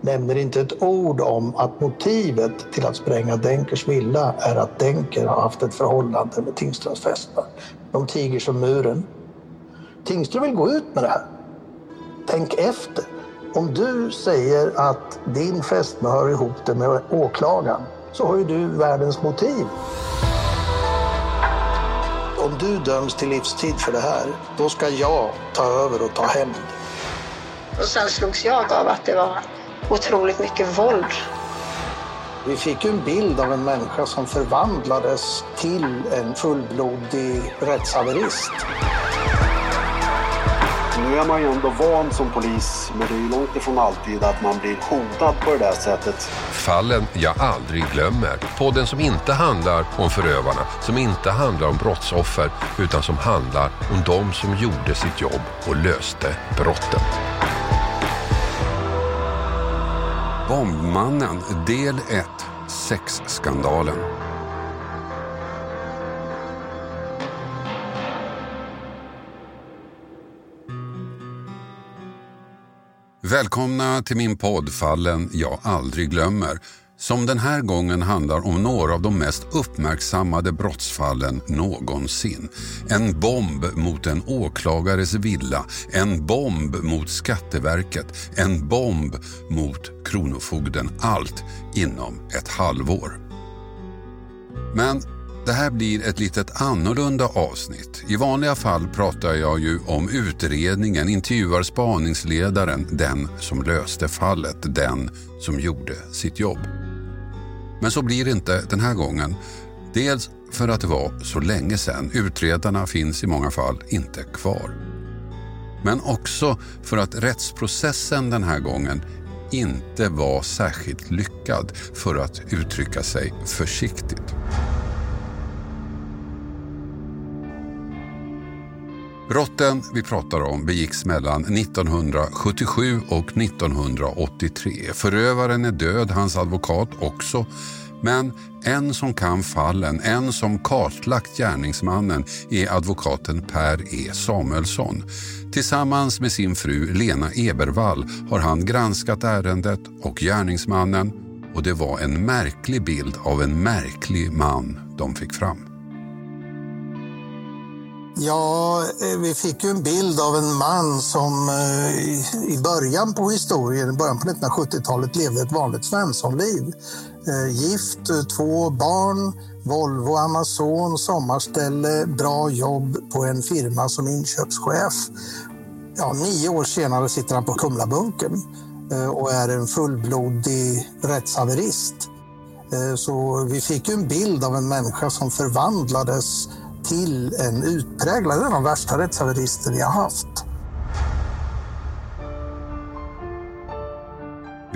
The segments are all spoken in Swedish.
nämner inte ett ord om att motivet till att spränga Denkers villa är att Denker har haft ett förhållande med Tingströms fästmö. De tiger som muren. Tingström vill gå ut med det här. Tänk efter. Om du säger att din fästmö hör ihop det med åklagaren så har ju du världens motiv. Om du döms till livstid för det här, då ska jag ta över och ta hämnd. Och sen slogs jag av att det var otroligt mycket våld. Vi fick en bild av en människa som förvandlades till en fullblodig rättshaverist. Nu är man ju ändå van som polis, men det är ju långt ifrån alltid att man blir hotad på det där sättet. Fallen jag aldrig glömmer. Podden som inte handlar om förövarna, som inte handlar om brottsoffer, utan som handlar om de som gjorde sitt jobb och löste brotten. Bombmannen del 1 Sexskandalen. Välkomna till min podd Fallen jag aldrig glömmer som den här gången handlar om några av de mest uppmärksammade brottsfallen någonsin. En bomb mot en åklagares villa, en bomb mot Skatteverket, en bomb mot Kronofogden. Allt inom ett halvår. Men det här blir ett litet annorlunda avsnitt. I vanliga fall pratar jag ju om utredningen, intervjuar spaningsledaren, den som löste fallet, den som gjorde sitt jobb. Men så blir det inte den här gången. Dels för att det var så länge sedan. Utredarna finns i många fall inte kvar. Men också för att rättsprocessen den här gången inte var särskilt lyckad för att uttrycka sig försiktigt. Brotten vi pratar om begicks mellan 1977 och 1983. Förövaren är död, hans advokat också. Men en som kan fallen, en som kartlagt gärningsmannen är advokaten Per E Samuelsson. Tillsammans med sin fru Lena Ebervall har han granskat ärendet och gärningsmannen och det var en märklig bild av en märklig man de fick fram. Ja, eh, vi fick ju en bild av en man som eh, i början på historien, i början på 1970-talet levde ett vanligt svenssonliv. Eh, gift, två barn, Volvo, Amazon, sommarställe, bra jobb på en firma som inköpschef. Ja, nio år senare sitter han på Kumlabunkern och är en fullblodig rättshaverist. Så vi fick ju en bild av en människa som förvandlades till en utpräglad, en av de värsta rättshaverister vi har haft.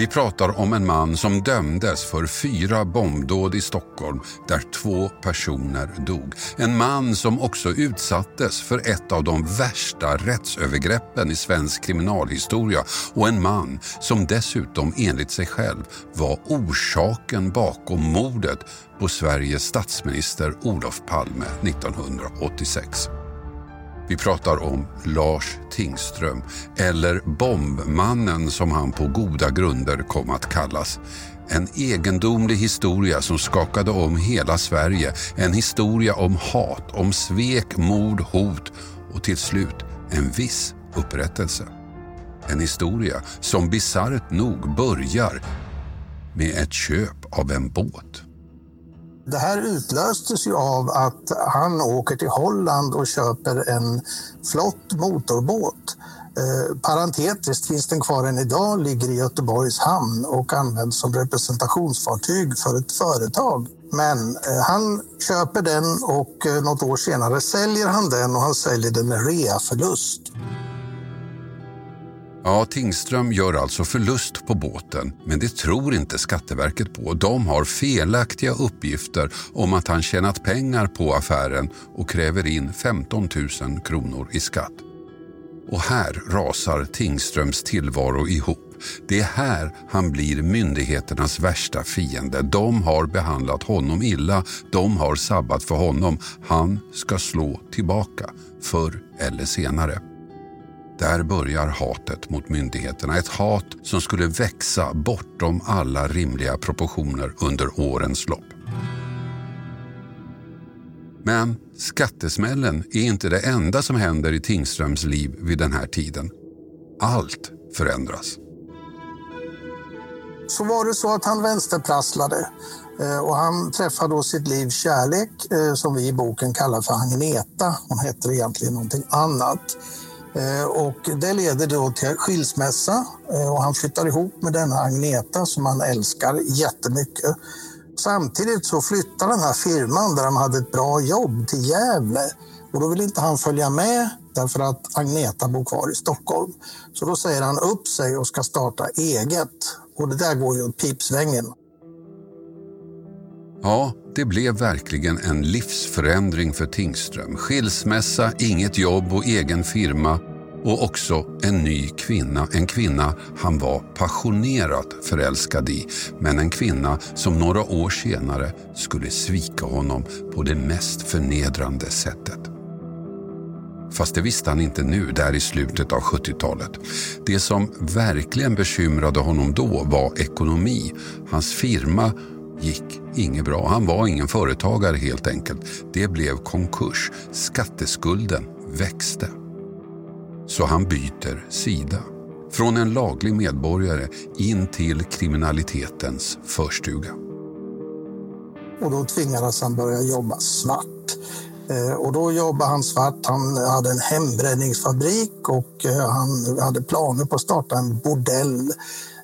Vi pratar om en man som dömdes för fyra bombdåd i Stockholm där två personer dog. En man som också utsattes för ett av de värsta rättsövergreppen i svensk kriminalhistoria och en man som dessutom enligt sig själv var orsaken bakom mordet på Sveriges statsminister Olof Palme 1986. Vi pratar om Lars Tingström, eller Bombmannen som han på goda grunder kom att kallas. En egendomlig historia som skakade om hela Sverige. En historia om hat, om svek, mord, hot och till slut en viss upprättelse. En historia som bisarrt nog börjar med ett köp av en båt. Det här utlöstes ju av att han åker till Holland och köper en flott motorbåt. Eh, parentetiskt finns den kvar än idag, ligger i Göteborgs hamn och används som representationsfartyg för ett företag. Men eh, han köper den och eh, något år senare säljer han den och han säljer den med reaförlust. Ja, Tingström gör alltså förlust på båten, men det tror inte Skatteverket på. De har felaktiga uppgifter om att han tjänat pengar på affären och kräver in 15 000 kronor i skatt. Och här rasar Tingströms tillvaro ihop. Det är här han blir myndigheternas värsta fiende. De har behandlat honom illa, de har sabbat för honom. Han ska slå tillbaka, förr eller senare. Där börjar hatet mot myndigheterna. Ett hat som skulle växa bortom alla rimliga proportioner under årens lopp. Men skattesmällen är inte det enda som händer i Tingströms liv vid den här tiden. Allt förändras. Så var det så att han vänsterprasslade eh, och han träffade då sitt livs kärlek eh, som vi i boken kallar för Agneta. Hon heter egentligen någonting annat. Eh, och det leder då till skilsmässa eh, och han flyttar ihop med denna Agneta som han älskar jättemycket. Samtidigt så flyttar den här firman där han hade ett bra jobb till Gävle och då vill inte han följa med därför att Agneta bor kvar i Stockholm. Så då säger han upp sig och ska starta eget. Och det där går ju åt pipsvängen. Ja, det blev verkligen en livsförändring för Tingström. Skilsmässa, inget jobb och egen firma och också en ny kvinna. En kvinna han var passionerat förälskad i, men en kvinna som några år senare skulle svika honom på det mest förnedrande sättet. Fast det visste han inte nu, där i slutet av 70-talet. Det som verkligen bekymrade honom då var ekonomi. Hans firma gick inget bra. Han var ingen företagare helt enkelt. Det blev konkurs. Skatteskulden växte. Så han byter sida. Från en laglig medborgare in till kriminalitetens förstuga. Och då tvingades han börja jobba svart. Eh, och då jobbade han svart. Han hade en hembränningsfabrik och eh, han hade planer på att starta en bordell.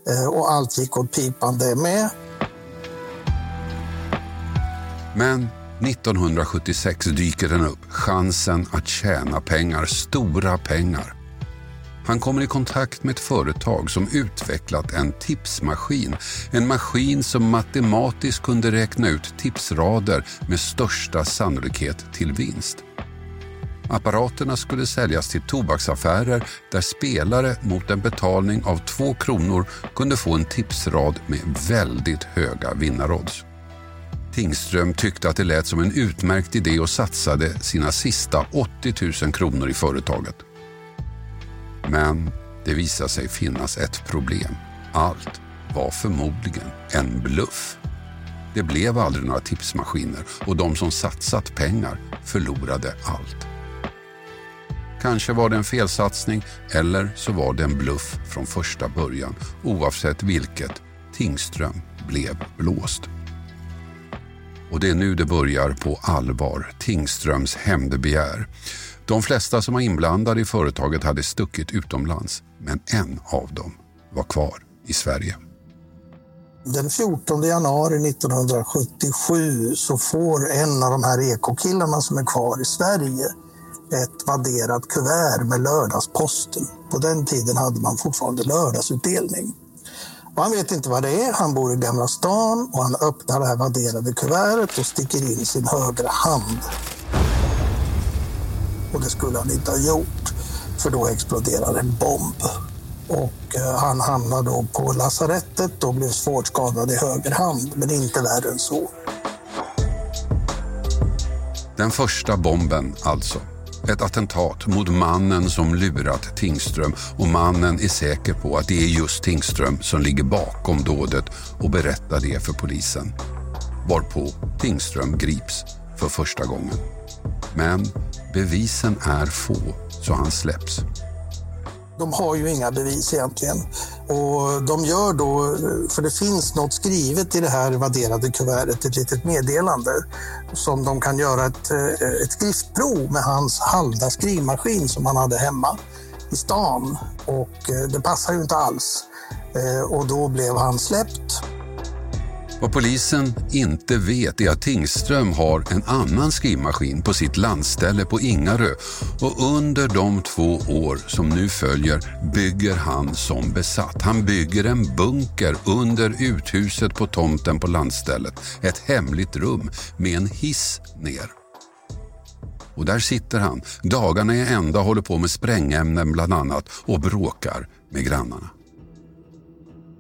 Eh, och allt gick åt pipan det med. Men 1976 dyker den upp, chansen att tjäna pengar, stora pengar. Han kommer i kontakt med ett företag som utvecklat en tipsmaskin. En maskin som matematiskt kunde räkna ut tipsrader med största sannolikhet till vinst. Apparaterna skulle säljas till tobaksaffärer där spelare mot en betalning av två kronor kunde få en tipsrad med väldigt höga vinnarodds. Tingström tyckte att det lät som en utmärkt idé och satsade sina sista 80 000 kronor i företaget. Men det visade sig finnas ett problem. Allt var förmodligen en bluff. Det blev aldrig några tipsmaskiner och de som satsat pengar förlorade allt. Kanske var det en felsatsning eller så var det en bluff från första början. Oavsett vilket, Tingström blev blåst. Och det är nu det börjar på allvar, Tingströms hämndbegär. De flesta som var inblandade i företaget hade stuckit utomlands, men en av dem var kvar i Sverige. Den 14 januari 1977 så får en av de här ekokillarna som är kvar i Sverige ett vadderat kuvert med lördagsposten. På den tiden hade man fortfarande lördagsutdelning. Och han vet inte vad det är. Han bor i Gamla stan och han öppnar det här vadderade kuvertet och sticker in sin högra hand. Och det skulle han inte ha gjort, för då exploderade en bomb. Och eh, han hamnade då på lasarettet och blev svårt skadad i höger hand, men inte värre än så. Den första bomben alltså. Ett attentat mot mannen som lurat Tingström och mannen är säker på att det är just Tingström som ligger bakom dådet och berättar det för polisen. Varpå Tingström grips för första gången. Men bevisen är få, så han släpps. De har ju inga bevis egentligen. Och de gör då, för det finns något skrivet i det här vadderade kuvertet, ett litet meddelande som de kan göra ett, eh, ett skriftprov med hans halda skrivmaskin som han hade hemma i stan. Och eh, det passar ju inte alls. Eh, och då blev han släppt. Vad polisen inte vet är att Tingström har en annan skrivmaskin på sitt landställe på Ingarö och under de två år som nu följer bygger han som besatt. Han bygger en bunker under uthuset på tomten på landstället. Ett hemligt rum med en hiss ner. Och där sitter han, dagarna i ända håller på med sprängämnen bland annat och bråkar med grannarna.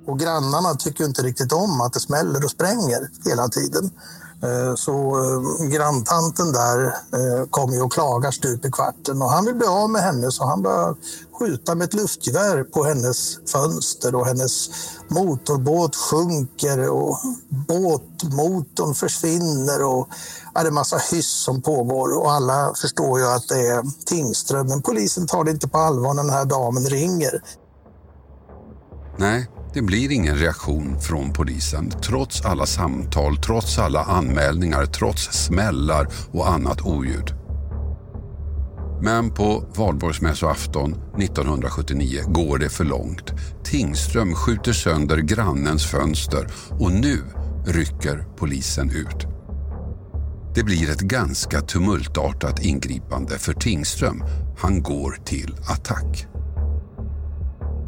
Och grannarna tycker inte riktigt om att det smäller och spränger hela tiden. Eh, så eh, granntanten där eh, kommer ju och klagar stup i kvarten och han vill bli av med henne så han börjar skjuta med ett luftgevär på hennes fönster och hennes motorbåt sjunker och båtmotorn försvinner och är det är massa hyss som pågår och alla förstår ju att det är Tingström. Men polisen tar det inte på allvar när den här damen ringer. Nej, det blir ingen reaktion från polisen trots alla samtal, trots alla anmälningar, trots smällar och annat oljud. Men på valborgsmässoafton 1979 går det för långt. Tingström skjuter sönder grannens fönster och nu rycker polisen ut. Det blir ett ganska tumultartat ingripande för Tingström. Han går till attack.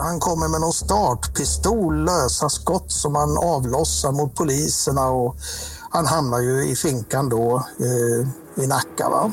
Han kommer med någon startpistol, lösa skott som han avlossar mot poliserna och han hamnar ju i finkan då eh, i Nacka. Va?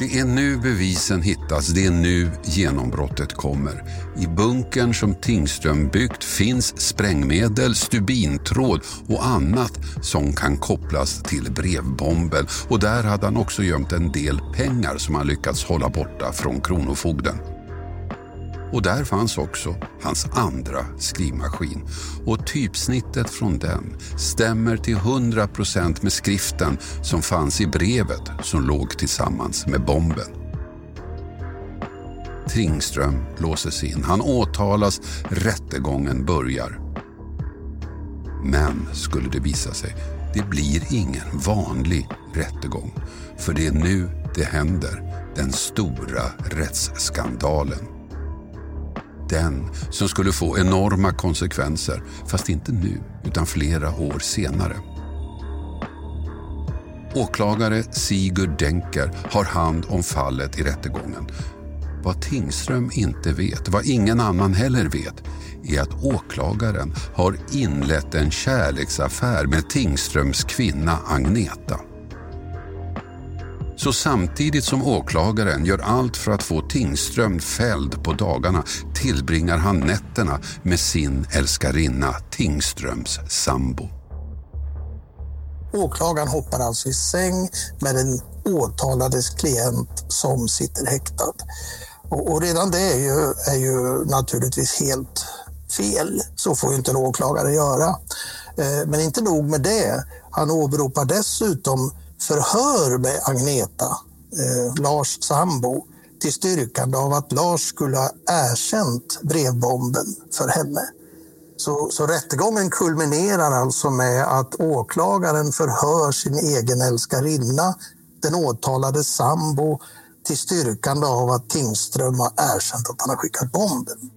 Det är nu bevisen hittas, det är nu genombrottet kommer. I bunkern som Tingström byggt finns sprängmedel, stubintråd och annat som kan kopplas till brevbomben. Och där hade han också gömt en del pengar som han lyckats hålla borta från Kronofogden. Och där fanns också hans andra skrivmaskin. Och typsnittet från den stämmer till 100% med skriften som fanns i brevet som låg tillsammans med bomben. Tringström låses in. Han åtalas. Rättegången börjar. Men skulle det visa sig, det blir ingen vanlig rättegång. För det är nu det händer. Den stora rättsskandalen. Den som skulle få enorma konsekvenser, fast inte nu, utan flera år senare. Åklagare Sigurd Denker har hand om fallet i rättegången. Vad Tingström inte vet, vad ingen annan heller vet, är att åklagaren har inlett en kärleksaffär med Tingströms kvinna Agneta. Så samtidigt som åklagaren gör allt för att få Tingström fälld på dagarna tillbringar han nätterna med sin älskarinna Tingströms sambo. Åklagaren hoppar alltså i säng med den åtalades klient som sitter häktad. Och, och redan det är ju, är ju naturligtvis helt fel. Så får ju inte en åklagare göra. Eh, men inte nog med det. Han åberopar dessutom förhör med Agneta, eh, Lars sambo, till styrkande av att Lars skulle ha erkänt brevbomben för henne. Så, så rättegången kulminerar alltså med att åklagaren förhör sin egen älskarinna, den åtalade sambo, till styrkande av att Tingström har erkänt att han har skickat bomben.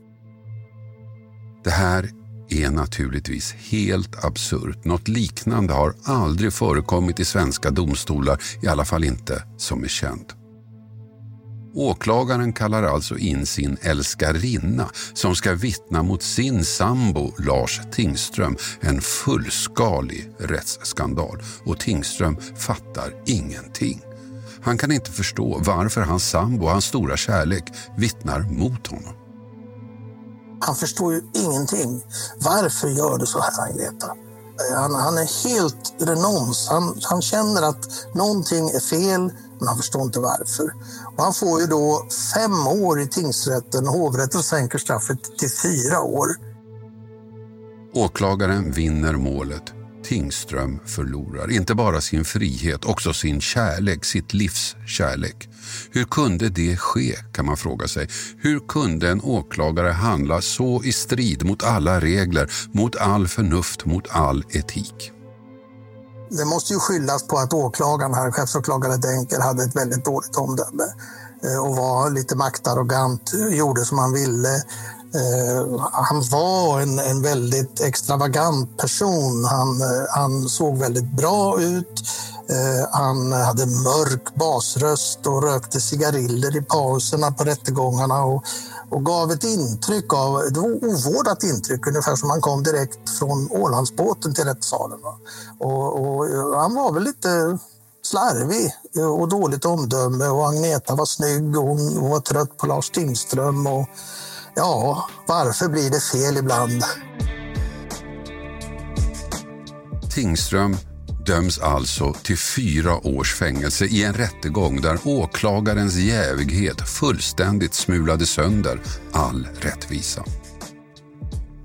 Det här är naturligtvis helt absurt. Något liknande har aldrig förekommit i svenska domstolar, i alla fall inte som är känt. Åklagaren kallar alltså in sin älskarinna som ska vittna mot sin sambo Lars Tingström. En fullskalig rättsskandal och Tingström fattar ingenting. Han kan inte förstå varför hans sambo, hans stora kärlek, vittnar mot honom. Han förstår ju ingenting. Varför gör du så här, Agneta? Eh, han, han är helt renons. Han, han känner att någonting är fel, men han förstår inte varför. Och han får ju då fem år i tingsrätten. och Hovrätten sänker straffet till fyra år. Åklagaren vinner målet. Tingström förlorar inte bara sin frihet, också sin kärlek, sitt livs kärlek. Hur kunde det ske, kan man fråga sig. Hur kunde en åklagare handla så i strid mot alla regler, mot all förnuft, mot all etik? Det måste ju skyllas på att åklagaren, här, chefsåklagare Denker, hade ett väldigt dåligt omdöme eh, och var lite maktarrogant, eh, gjorde som han ville. Eh, han var en, en väldigt extravagant person. Han, eh, han såg väldigt bra ut. Eh, han hade mörk basröst och rökte cigariller i pauserna på rättegångarna och, och gav ett intryck av, ett ovårdat intryck, ungefär som han kom direkt från Ålandsbåten till rättssalen. Och, och, han var väl lite slarvig och dåligt omdöme och Agneta var snygg och hon var trött på Lars Tingström. Och, ja, varför blir det fel ibland? Tingström döms alltså till fyra års fängelse i en rättegång där åklagarens jävighet fullständigt smulade sönder all rättvisa.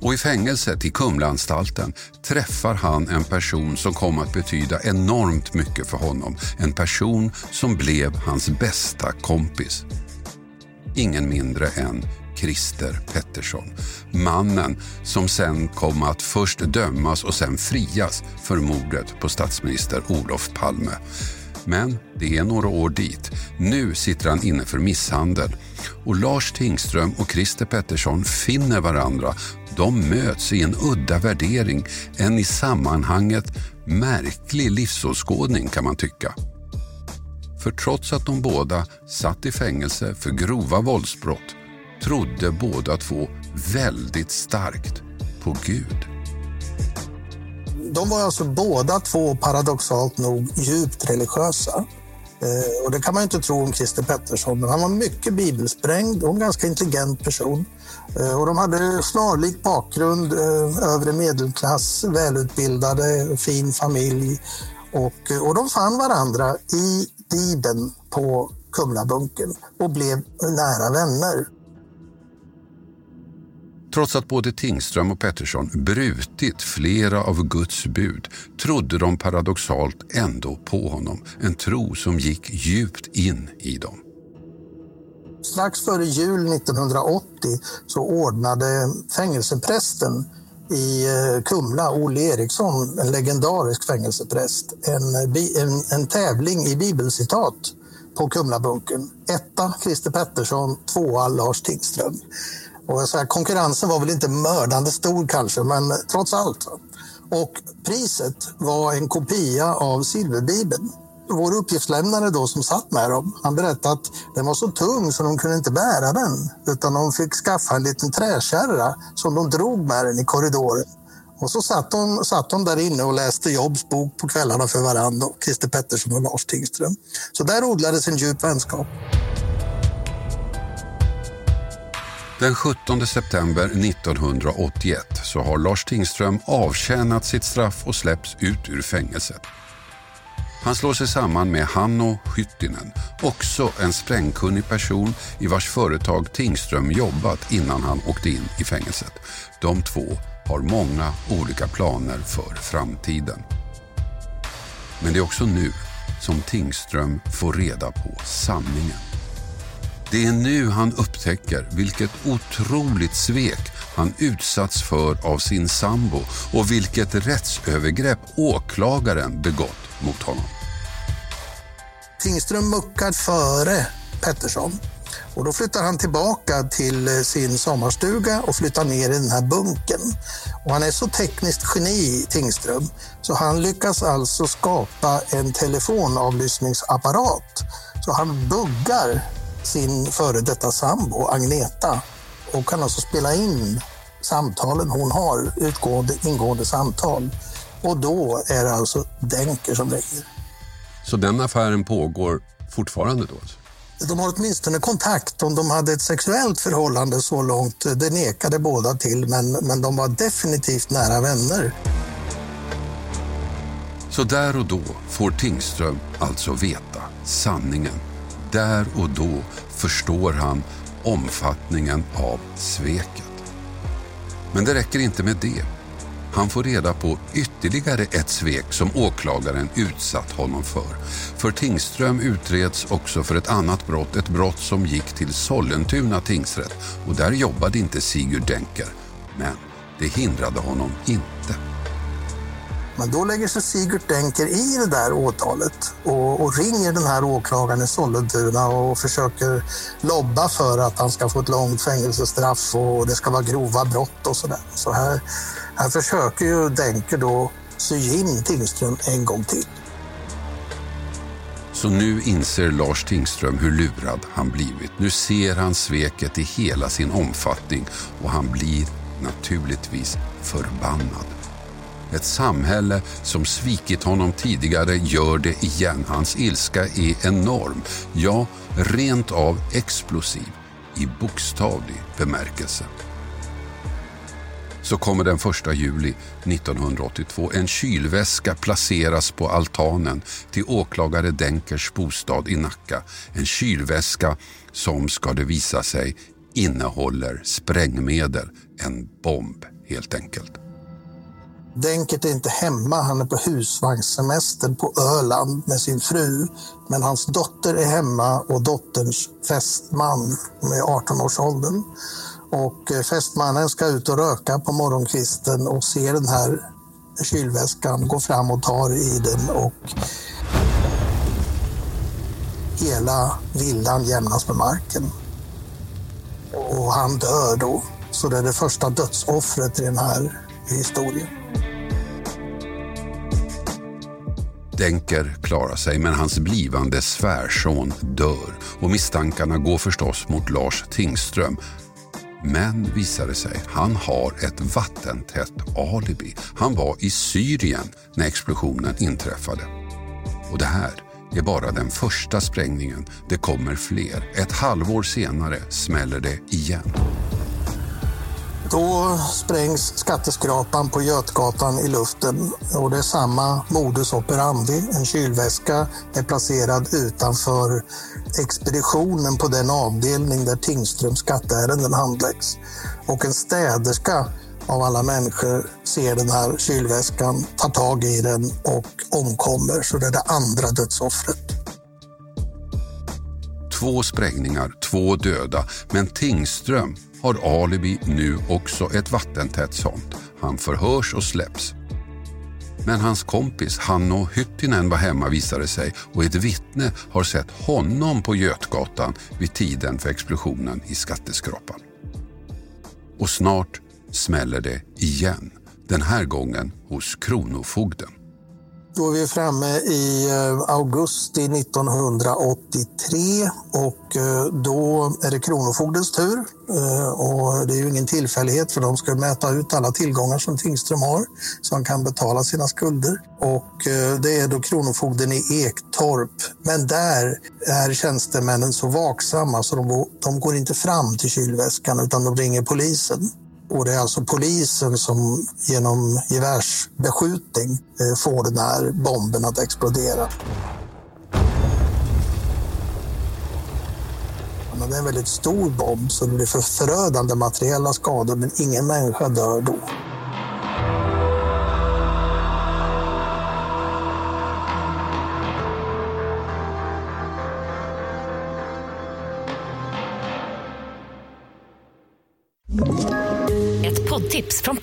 Och i fängelset i Kumlaanstalten träffar han en person som kom att betyda enormt mycket för honom. En person som blev hans bästa kompis. Ingen mindre än Christer Pettersson. Mannen som sen kom att först dömas och sen frias för mordet på statsminister Olof Palme. Men det är några år dit. Nu sitter han inne för misshandel. Och Lars Tingström och Christer Pettersson finner varandra. De möts i en udda värdering, en i sammanhanget märklig livsåskådning kan man tycka. För trots att de båda satt i fängelse för grova våldsbrott trodde båda två väldigt starkt på Gud. De var alltså båda två paradoxalt nog djupt religiösa. Eh, och det kan man inte tro om Christer Pettersson, men han var mycket bibelsprängd och en ganska intelligent person. Eh, och de hade snarlik bakgrund, eh, övre medelklass, välutbildade, fin familj. Och, eh, och de fann varandra i Bibeln på Kumlabunken och blev nära vänner. Trots att både Tingström och Pettersson brutit flera av Guds bud trodde de paradoxalt ändå på honom. En tro som gick djupt in i dem. Strax före jul 1980 så ordnade fängelseprästen i eh, Kumla, Olle Eriksson, en legendarisk fängelsepräst, en, en, en tävling i bibelcitat på Kumlabunken. Etta Christer Pettersson, tvåa Lars Tingström. Och så här, konkurrensen var väl inte mördande stor kanske, men trots allt. Och priset var en kopia av Silverbibeln. Vår uppgiftslämnare då som satt med dem, han berättade att den var så tung så de kunde inte bära den. Utan de fick skaffa en liten träkärra som de drog med den i korridoren. Och så satt de, satt de där inne och läste Jobs bok på kvällarna för varandra, Christer Pettersson och Lars Tingström. Så där odlades en djup vänskap. Den 17 september 1981 så har Lars Tingström avtjänat sitt straff och släpps ut ur fängelset. Han slår sig samman med Hanno Hyttinen, också en sprängkunnig person i vars företag Tingström jobbat innan han åkte in i fängelset. De två har många olika planer för framtiden. Men det är också nu som Tingström får reda på sanningen. Det är nu han upptäcker vilket otroligt svek han utsatts för av sin sambo och vilket rättsövergrepp åklagaren begått mot honom. Tingström muckar före Pettersson och då flyttar han tillbaka till eh, sin sommarstuga och flyttar ner i den här bunken. Och han är så tekniskt geni, Tingström, så han lyckas alltså skapa en telefonavlyssningsapparat. Så han buggar sin före detta sambo Agneta och kan alltså spela in samtalen hon har, utgående, ingående samtal. Och då är det alltså Denker som ringer. Så den affären pågår fortfarande då? Alltså? De har åtminstone kontakt. Om de hade ett sexuellt förhållande så långt, det nekade båda till, men, men de var definitivt nära vänner. Så där och då får Tingström alltså veta sanningen. Där och då förstår han omfattningen av sveket. Men det räcker inte med det. Han får reda på ytterligare ett svek som åklagaren utsatt honom för. För Tingström utreds också för ett annat brott, ett brott som gick till Sollentuna tingsrätt och där jobbade inte Sigurd Denker. Men det hindrade honom inte. Men då lägger sig Sigurd Denker i det där åtalet och, och, ringer den här åklagaren i Sollentuna och försöker lobba för att han ska få ett långt fängelsestraff och det ska vara grova brott och sådär. Så här, här försöker ju Denker då sy in Tingström en gång till. Så nu inser Lars Tingström hur lurad han blivit. Nu ser han sveket i hela sin omfattning och han blir naturligtvis förbannad. Ett samhälle som svikit honom tidigare gör det igen. Hans ilska är enorm, ja, rent av explosiv i bokstavlig bemärkelse. Så kommer den 1 juli 1982. En kylväska placeras på altanen till åklagare Denkers bostad i Nacka. En kylväska som, ska det visa sig, innehåller sprängmedel. En bomb, helt enkelt. Denkert är inte hemma, han är på husvagnssemester på Öland med sin fru. Men hans dotter är hemma och dotterns fästman med 18-årsåldern. Och eh, fästmannen ska ut och röka på morgonkvisten och ser den här kylväskan, går fram och tar i den och hela villan jämnas med marken. Och han dör då. Så det är det första dödsoffret i den här historien. Denker klarar sig, men hans blivande svärson dör. Och misstankarna går förstås mot Lars Tingström. Men visade sig, han har ett vattentätt alibi. Han var i Syrien när explosionen inträffade. Och det här är bara den första sprängningen. Det kommer fler. Ett halvår senare smäller det igen. Då sprängs skatteskrapan på Götgatan i luften och det är samma modus operandi. En kylväska är placerad utanför expeditionen på den avdelning där Tingströms skatteärenden handläggs. Och en städerska av alla människor ser den här kylväskan, tar tag i den och omkommer. Så det är det andra dödsoffret. Två sprängningar, två döda. Men Tingström har alibi nu också ett vattentätt sånt. Han förhörs och släpps. Men hans kompis Hanno Hyttinen var hemma visade sig och ett vittne har sett honom på Götgatan vid tiden för explosionen i skatteskrapan. Och snart smäller det igen. Den här gången hos Kronofogden. Då är vi framme i eh, augusti 1983 och eh, då är det Kronofogdens tur. Eh, och det är ju ingen tillfällighet för de ska mäta ut alla tillgångar som Tingström har så han kan betala sina skulder. Och det är då Kronofogden i Ektorp. Men där är tjänstemännen så vaksamma så de, de går inte fram till kylväskan utan de ringer polisen. Och det är alltså polisen som genom gevärsbeskjutning eh, får den här bomben att explodera. det är en väldigt stor bomb så det blir förödande materiella skador men ingen människa dör då.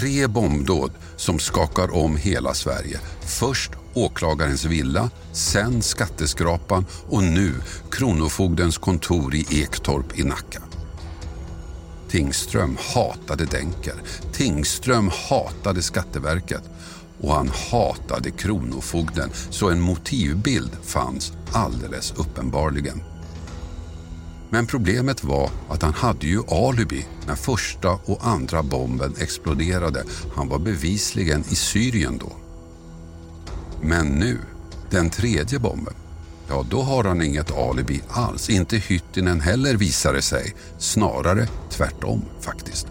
tre bombdåd som skakar om hela Sverige. Först åklagarens villa, sen skatteskrapan och nu Kronofogdens kontor i Ektorp i Nacka. Tingström hatade Denker. Tingström hatade Skatteverket. och han hatade Kronofogden så en motivbild fanns alldeles uppenbarligen. Men problemet var att han hade ju alibi när första och andra bomben exploderade. Han var bevisligen i Syrien då. Men nu, den tredje bomben, ja då har han inget alibi alls. Inte Hyttinen heller visar det sig. Snarare tvärtom faktiskt.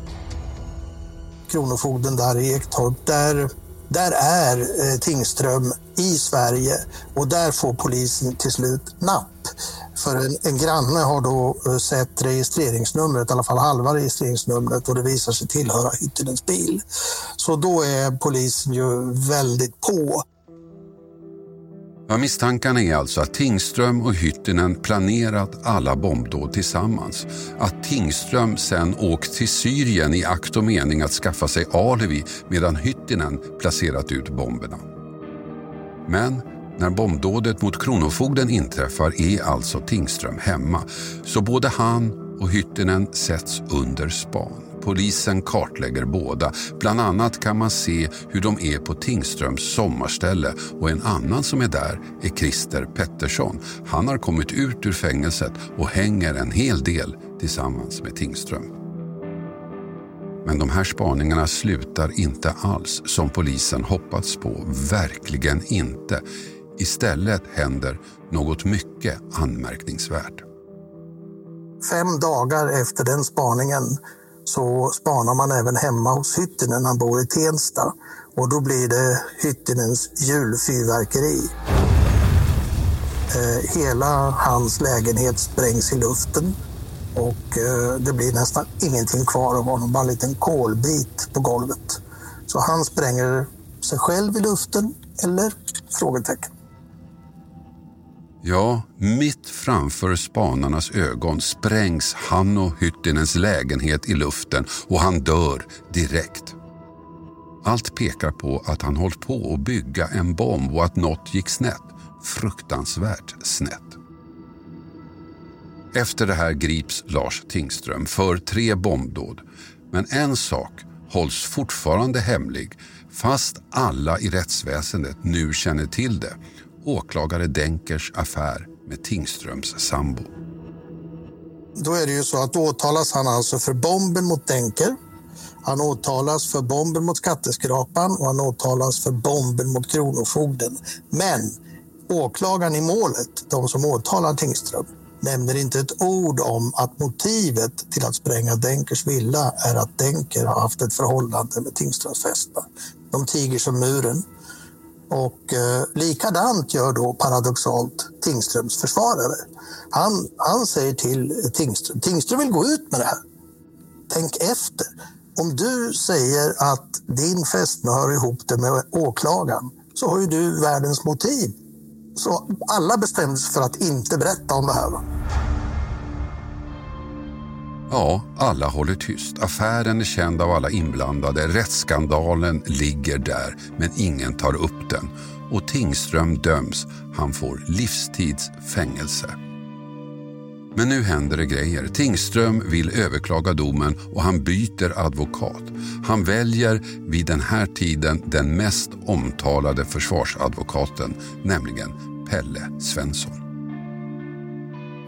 Kronofogden där i Ektorp, där, där är eh, Tingström i Sverige och där får polisen till slut napp. För en, en granne har då eh, sett registreringsnumret, i alla fall halva registreringsnumret och det visar sig tillhöra Hyttinens bil. Så då är polisen ju väldigt på. Ja, misstankarna är alltså att Tingström och Hyttinen planerat alla bombdåd tillsammans. Att Tingström sen åkt till Syrien i akt och mening att skaffa sig alibi medan Hyttinen placerat ut bomberna. Men när bombdådet mot Kronofogden inträffar är alltså Tingström hemma. Så både han och Hyttinen sätts under span. Polisen kartlägger båda. Bland annat kan man se hur de är på Tingströms sommarställe och en annan som är där är Christer Pettersson. Han har kommit ut ur fängelset och hänger en hel del tillsammans med Tingström. Men de här spaningarna slutar inte alls som polisen hoppats på. Verkligen inte. Istället händer något mycket anmärkningsvärt. Fem dagar efter den spaningen så spanar man även hemma hos Hyttinen. Han bor i Tensta och då blir det Hyttinens julfyrverkeri. Eh, hela hans lägenhet sprängs i luften och eh, det blir nästan ingenting kvar av honom, bara en liten kolbit på golvet. Så han spränger sig själv i luften, eller? Frågetecken. Ja, mitt framför spanarnas ögon sprängs Hanno Hyttinens lägenhet i luften och han dör direkt. Allt pekar på att han hållit på att bygga en bomb och att något gick snett. Fruktansvärt snett. Efter det här grips Lars Tingström för tre bombdåd. Men en sak hålls fortfarande hemlig fast alla i rättsväsendet nu känner till det åklagare Denkers affär med Tingströms sambo. Då är det ju så att åtalas han alltså för bomben mot Denker. Han åtalas för bomben mot skatteskrapan och han åtalas för bomben mot Kronofogden. Men åklagaren i målet, de som åtalar Tingström, nämner inte ett ord om att motivet till att spränga Denkers villa är att Denker har haft ett förhållande med Tingströms fästmö. De tiger som muren. Och eh, likadant gör då paradoxalt Tingströms försvarare. Han, han säger till Tingström, Tingström vill gå ut med det här. Tänk efter. Om du säger att din fästmö hör ihop det med åklagaren så har ju du världens motiv. Så alla bestämde sig för att inte berätta om det här. Ja, alla håller tyst. Affären är känd av alla inblandade. Rättsskandalen ligger där, men ingen tar upp den. Och Tingström döms. Han får livstids fängelse. Men nu händer det grejer. Tingström vill överklaga domen och han byter advokat. Han väljer vid den här tiden den mest omtalade försvarsadvokaten, nämligen Pelle Svensson.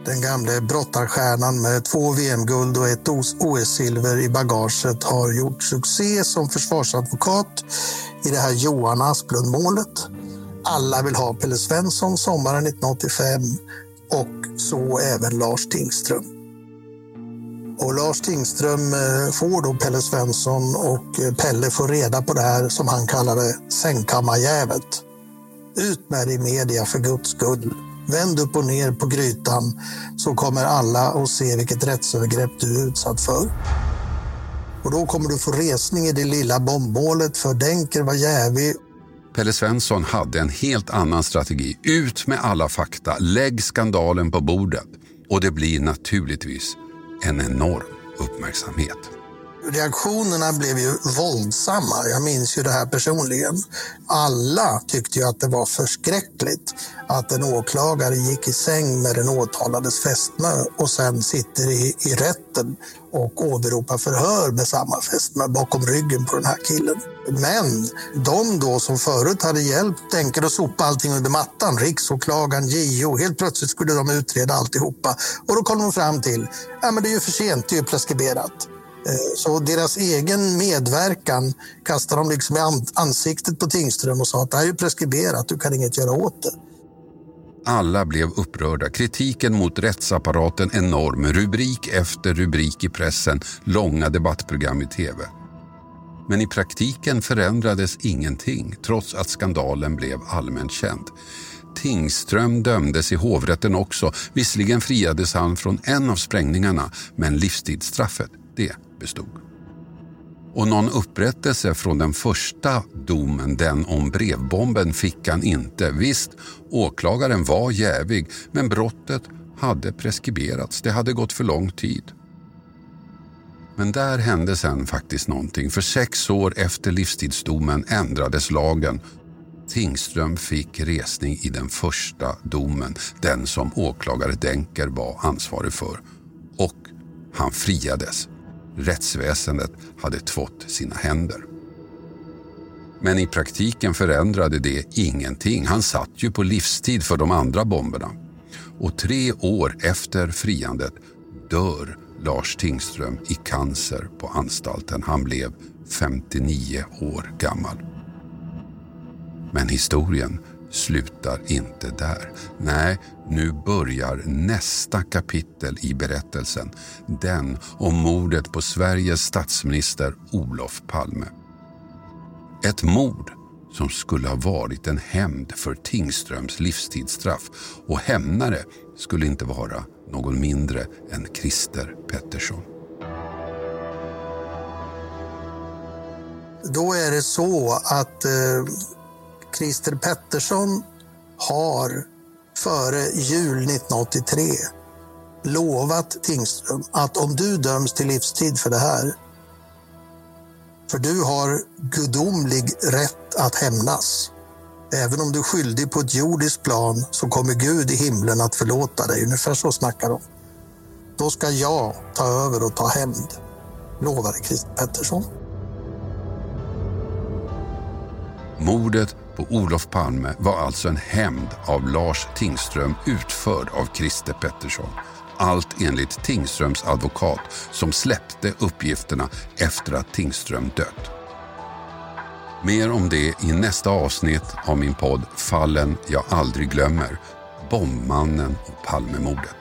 Den gamle brottarstjärnan med två VM-guld och ett OS-silver i bagaget har gjort succé som försvarsadvokat i det här Johan Asplund-målet. Alla vill ha Pelle Svensson sommaren 1985 och så även Lars Tingström. Och Lars Tingström eh, får då Pelle Svensson och eh, Pelle får reda på det här som han kallade sängkammarjävet. Ut med det i media för guds skull. Vänd upp och ner på grytan så kommer alla att se vilket rättsövergrepp du är utsatt för. Och då kommer du få resning i det lilla bombmålet för Denker var jävig. Pelle Svensson hade en helt annan strategi. Ut med alla fakta, lägg skandalen på bordet. Och det blir naturligtvis en enorm uppmärksamhet. Reaktionerna blev ju våldsamma. Jag minns ju det här personligen. Alla tyckte ju att det var förskräckligt att en åklagare gick i säng med den åtalades fästmö och sen sitter i, i rätten och åberopar förhör med samma fästmö bakom ryggen på den här killen. Men de då som förut hade hjälpt tänker att sopa allting under mattan, riksåklagaren, JO, helt plötsligt skulle de utreda alltihopa. Och då kom de fram till, ja men det är ju för sent, det är ju preskriberat. Eh, så deras egen medverkan kastade de liksom i ansiktet på Tingström och sa att det här är ju preskriberat, du kan inget göra åt det. Alla blev upprörda. Kritiken mot rättsapparaten enorm. Rubrik efter rubrik i pressen. Långa debattprogram i tv. Men i praktiken förändrades ingenting trots att skandalen blev allmänt känd. Tingström dömdes i hovrätten också. Visserligen friades han från en av sprängningarna men livstidsstraffet, det bestod. Och någon upprättelse från den första domen, den om brevbomben, fick han inte. Visst, åklagaren var jävig, men brottet hade preskriberats. Det hade gått för lång tid. Men där hände sen faktiskt någonting. För sex år efter livstidsdomen ändrades lagen. Tingström fick resning i den första domen, den som åklagare Denker var ansvarig för. Och han friades. Rättsväsendet hade tvått sina händer. Men i praktiken förändrade det ingenting. Han satt ju på livstid för de andra bomberna. Och tre år efter friandet dör Lars Tingström i cancer på anstalten. Han blev 59 år gammal. Men historien slutar inte där. Nej, nu börjar nästa kapitel i berättelsen. Den om mordet på Sveriges statsminister Olof Palme. Ett mord som skulle ha varit en hämnd för Tingströms livstidsstraff och hämnare skulle inte vara någon mindre än Christer Pettersson. Då är det så att eh, Christer Pettersson har före jul 1983 lovat Tingström att om du döms till livstid för det här, för du har gudomlig rätt att hämnas. Även om du är skyldig på ett jordiskt plan så kommer Gud i himlen att förlåta dig. Ungefär så snackar de. Då ska jag ta över och ta hämnd, lovade Christer Pettersson. Mordet och Olof Palme var alltså en hämnd av Lars Tingström utförd av Christer Pettersson. Allt enligt Tingströms advokat som släppte uppgifterna efter att Tingström dött. Mer om det i nästa avsnitt av min podd Fallen jag aldrig glömmer. Bombmannen och Palmemordet.